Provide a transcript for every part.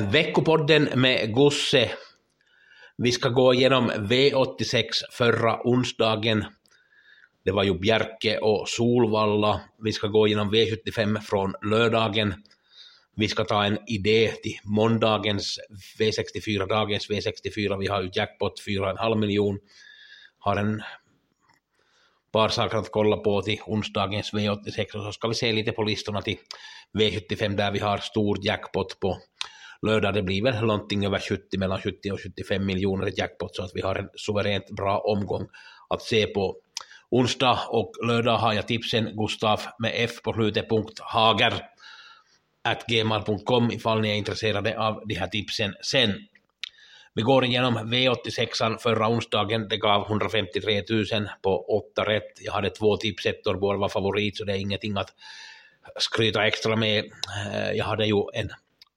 Veckopodden med Gosse. Vi ska gå igenom V86 förra onsdagen. Det var ju Bjerke och Solvalla. Vi ska gå igenom V75 från lördagen. Vi ska ta en idé till måndagens V64, dagens V64. Vi har ju jackpot 4,5 miljon. Har en par saker att kolla på till onsdagens V86 och så ska vi se lite på listorna till V75 där vi har stor jackpot på lördag det blir väl någonting över 70, mellan 70 och 75 miljoner i jackpot så att vi har en suveränt bra omgång att se på. Onsdag och lördag har jag tipsen Gustav med F på slutet, punkt hager at gmail.com ifall ni är intresserade av de här tipsen sen. Vi går igenom V86 förra onsdagen, det gav 153 000 på 8 rätt. Jag hade två tipsettor, båda var favorit, så det är ingenting att skryta extra med. Eh, jag hade ju en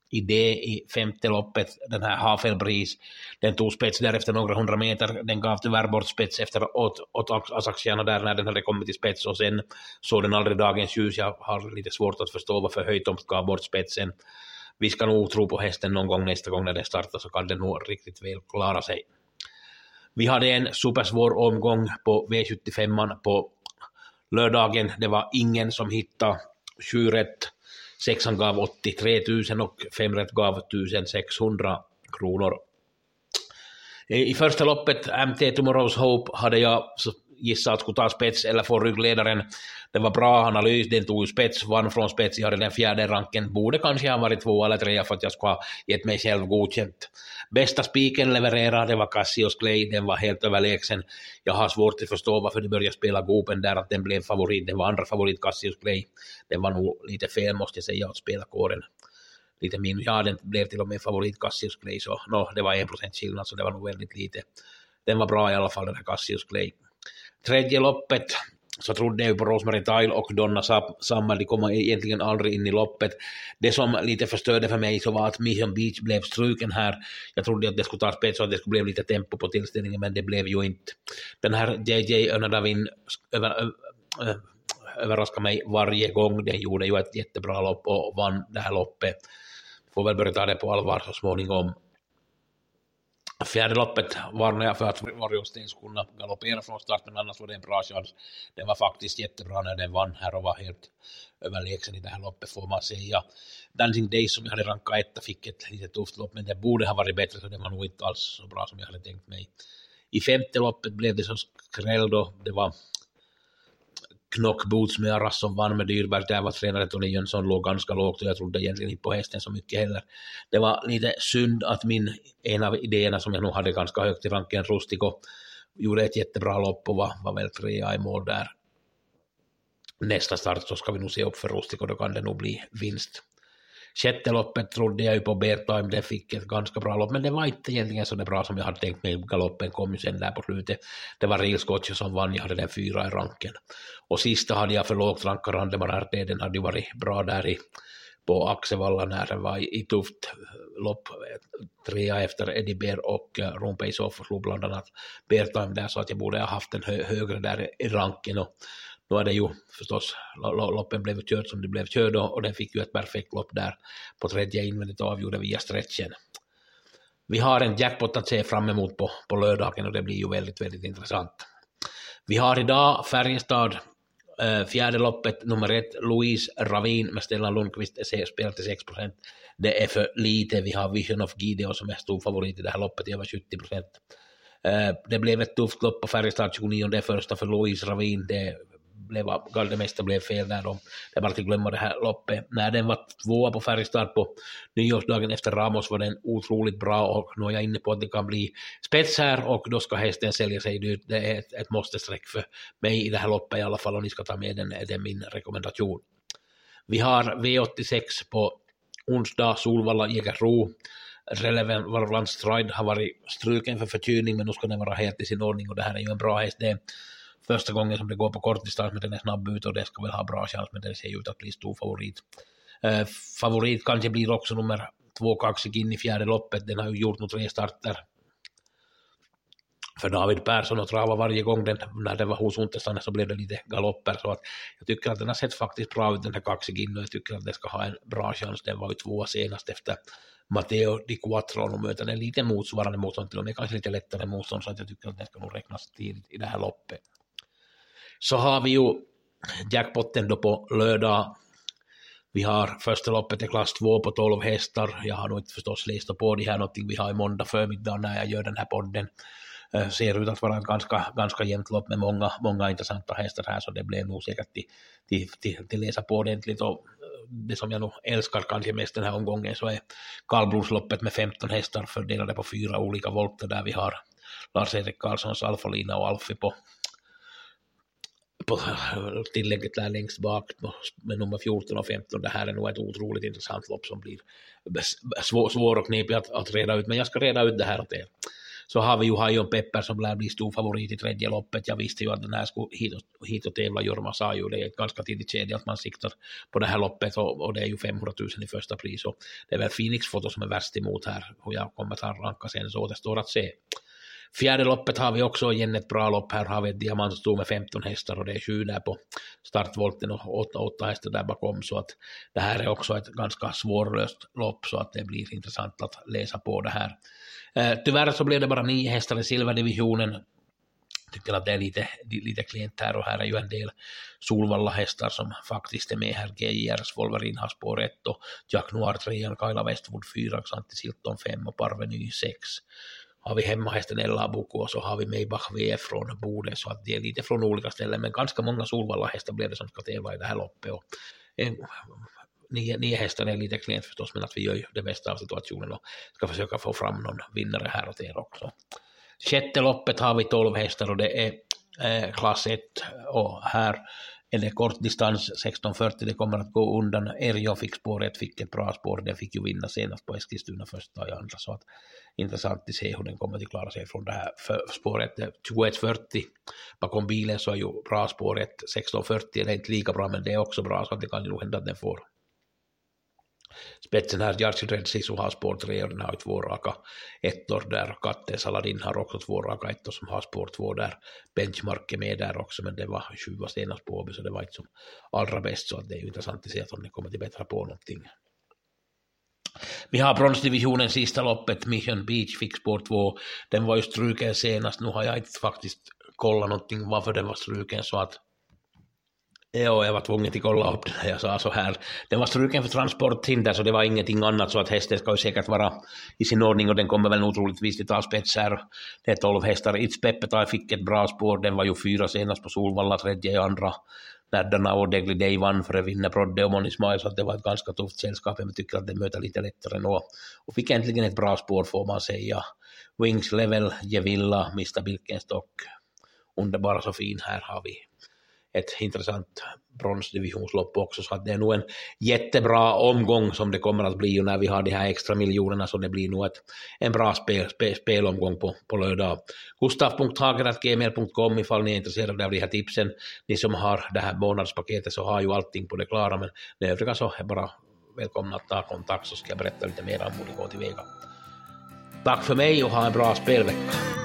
idé i femte loppet, den här Hafelbris, den tog spets därefter några hundra meter, den gav tyvärr bort spets efter åt, åt Asaxiana där när den hade kommit till spets och sen såg den aldrig dagens ljus. Jag har lite svårt att förstå varför Höjtomt gav bort spetsen. Vi ska nog tro på hästen någon gång nästa gång när den startar så kan den nog riktigt väl klara sig. Vi hade en supersvår omgång på V75 på lördagen. Det var ingen som hittade sju rätt Sexan gav 83 000 och fem rätt gav 1600 kronor. I första loppet, MT Tomorrow's Hope, hade jag gissat att skulle ta spets eller få ryggledaren. Det var bra analys, den tog ju spets, vann från spets, jag hade den fjärde ranken, borde kanske ha varit två eller tre för att jag skulle ha gett mig själv godkänt. Bästa spiken levererade, det var Cassius Clay, den var helt överlägsen. Jag har svårt att förstå varför de började spela Gopen där, att den blev favorit, den var andra favorit Cassius Clay. Den var nog lite fel måste jag säga att spela kåren lite minus. Ja, den blev till och med favorit Cassius Clay, så no, det var en procent skillnad, så det var nog väldigt lite. Den var bra i alla fall, den här Cassius Clay. Tredje loppet så trodde jag ju på Rosemary Tile och Donna Summer, de kom egentligen aldrig in i loppet. Det som lite förstörde för mig så var att Mission Beach blev struken här. Jag trodde att det skulle ta spets och att det skulle bli lite tempo på tillställningen, men det blev ju inte. Den här JJ Önadavin över, överraskade mig varje gång. Den gjorde ju ett jättebra lopp och vann det här loppet. Får väl börja ta det på allvar så småningom. Fjärde loppet varnade jag för att Warriors skulle galoppera från start, men annars var det en bra chans. Den var faktiskt jättebra när den vann här och var helt överlägsen i det här loppet får man säga. Dancing Days som jag hade rankat etta fick ett lite tufft lopp, men det borde ha varit bättre, så det var nog inte alls så bra som jag hade tänkt mig. I femte loppet blev det så skräll då, det var knockboots med Arras som vann med Dyrberg, där var tränare Tony Jönsson låg ganska lågt och jag trodde egentligen inte på hästen så mycket heller. Det var lite synd att min, en av idéerna som jag nog hade ganska högt i ranken, Rustico, gjorde ett jättebra lopp och var, var väl trea i mål där. Nästa start så ska vi nog se upp för Rustico, då kan det nog bli vinst. Sjätte loppet trodde jag ju på Bertime, det fick ett ganska bra lopp, men det var inte egentligen så bra som jag hade tänkt mig. Galoppen kom ju sen där på slutet. Det var Real Scotch som vann, jag hade den fyra i ranken. Och sista hade jag för lågt rankad, Randemar RT, den hade ju varit bra där i på Axevalla när det var i tufft lopp, trea efter Eddie Bear och Rumpei Ron och slog bland annat Bertheim där så att jag borde ha haft den hö högre där i ranken och då är det ju förstås, loppen blev kört som det blev kört och den fick ju ett perfekt lopp där på tredje invändigt och avgjorde via stretchen. Vi har en jackpot att se fram emot på, på lördagen och det blir ju väldigt, väldigt intressant. Vi har idag Färjestad, eh, fjärde loppet, nummer ett, Louise Ravin med Stellan Lundqvist, spelar till 6 procent. Det är för lite, vi har Vision of Gideon som är stor favorit i det här loppet, över 70 procent. Eh, det blev ett tufft lopp på Färjestad 29, det första för Louise Ravin, det blev, det mesta blev fel där. De, det är bara att glömma det här loppet. När den var tvåa på Färjestad på nyårsdagen efter Ramos var den otroligt bra och nu är jag inne på att det kan bli spets här och då ska hästen sälja sig dyrt. Det är ett, ett måste-streck för mig i det här loppet i alla fall och ni ska ta med den, det är min rekommendation. Vi har V86 på onsdag, Solvalla, Jägersro. Relevant Stride har varit struken för förkylning, men nu ska den vara helt i sin ordning och det här är ju en bra häst. Det är första gången som det går på kortdistans, men den är snabb ut och det ska väl ha bra chans, men den ser ju ut att bli stor favorit. Eh, favorit kanske blir också nummer två kaxig in i fjärde loppet, den har ju gjort nog tre starter för David Persson och trava varje gång den, när den var hos Untersteiner så blev det lite galopper så att jag tycker att den har sett faktiskt bra ut den här Kaxigin och jag tycker att den ska ha en bra chans. Den var ju tvåa senast efter Matteo Di Quattro och möter en lite motsvarande motstånd till och med kanske lite lättare motstånd så att jag tycker att den ska nog räknas tidigt i det här loppet. Så har vi ju jackpotten då på lördag vi har första loppet i klass 2 på 12 hästar. Jag har nog inte förstås läst på det här någonting vi har i måndag förmiddag när jag gör den här podden. Eh, ser ut att vara ett ganska, ganska jämnt lopp med många, många intressanta hästar här, så det blev nog säkert till, till, till, till läsa på ordentligt. Och eh, det som jag nog älskar kanske mest den här omgången så är kallblodsloppet med 15 hästar fördelade på fyra olika volter där vi har Lars-Erik Karlssons Alfa-lina och Alfie på, på tillägget där längst bak med nummer 14 och 15. Det här är nog ett otroligt intressant lopp som blir svår, svår och knepig att, att reda ut, men jag ska reda ut det här åt er så har vi ju Hajon Pepper som lär bli stor favorit i tredje loppet. Jag visste ju att den här skulle hit och, hit och tävla. Jorma sa ju det är ett ganska tidigt skede att man siktar på det här loppet och, och det är ju 500 000 i första pris. Och det är väl Phoenix-foto som är värst emot här. Hur jag kommer att ranka sen så återstår att se. Fjärde loppet har vi också igen ett bra lopp. Här har vi ett diamantsto med 15 hästar och det är sju där på startvolten och åtta, åtta hästar där bakom. Så att det här är också ett ganska svårlöst lopp så att det blir intressant att läsa på det här. Eh, tyvärr så blev det bara nio hästar i silverdivisionen. Tycker att det är lite, lite klent här och här är ju en del Solvalla-hästar som faktiskt är med här. GJRs Wolverine har spår 1 och Jack Noir 3, Kaila Westwood 4, Xanti Silton 5 och Parveny 6 har vi hemmahästen Ella Boko och så har vi Maybach VF från Bode så att det är lite från olika ställen men ganska många Solvalla-hästar blir det som ska tävla i det här loppet och en, nio, nio hästar är lite klent förstås, men att vi gör ju det bästa av situationen och ska försöka få fram någon vinnare här åt er också. Sjätte loppet har vi 12 hästar och det är eh, klass 1 och här eller kort distans 1640, det kommer att gå undan. Erjo fick spåret, fick ett bra spår, den fick ju vinna senast på Eskilstuna första och andra, så att intressant att se hur den kommer att klara sig från det här spåret 2140 bakom bilen så är ju bra spåret 1640, det är inte lika bra men det är också bra så att det kan ju hända att den får Spetsen här, Jarsin Red Sisu har spår 3 och den har ju två raka ettor där. Katte Saladin har också två raka ettor som har spår 2 där. Benchmark är med där också men det var sjua senast på Åby så det var inte som allra bäst så att det är ju intressant att se att de kommer att bättra på någonting. Vi har bronsdivisionen sista loppet, Mission Beach fick spår 2. Den var ju struken senast, nu har jag inte faktiskt kollat någonting varför den var struken så att Ja, jag var tvungen att kolla upp det när jag sa så här. Den var struken för transporthinder så det var ingenting annat så att hästen ska ju säkert vara i sin ordning och den kommer väl otroligtvis att ta spets här. Det är tolv hästar. It's Peppetai fick ett bra spår, den var ju fyra senast på Solvalla, tredje i andra. Närdarna och Degly Day vann före vinner Brodde och Moni Smile så att det var ett ganska tufft sällskap. Jag tycker att den möter lite lättare nu. Och fick äntligen ett bra spår får man säga. Wings Level, Gevilla, Mr Birkenstock. Underbara så fin här har vi ett intressant bronsdivisionslopp också, så att det är nog en jättebra omgång som det kommer att bli och när vi har de här extra miljonerna, så det blir nog ett, en bra spel, spel, spelomgång på, på lördag. Gustav.hager.gmail.com ifall ni är intresserade av de här tipsen. Ni som har det här månadspaketet så har ju allting på det klara, men det övriga så är bara välkomna att ta kontakt så ska jag berätta lite mer om hur det går tillväga. Tack för mig och ha en bra spelvecka.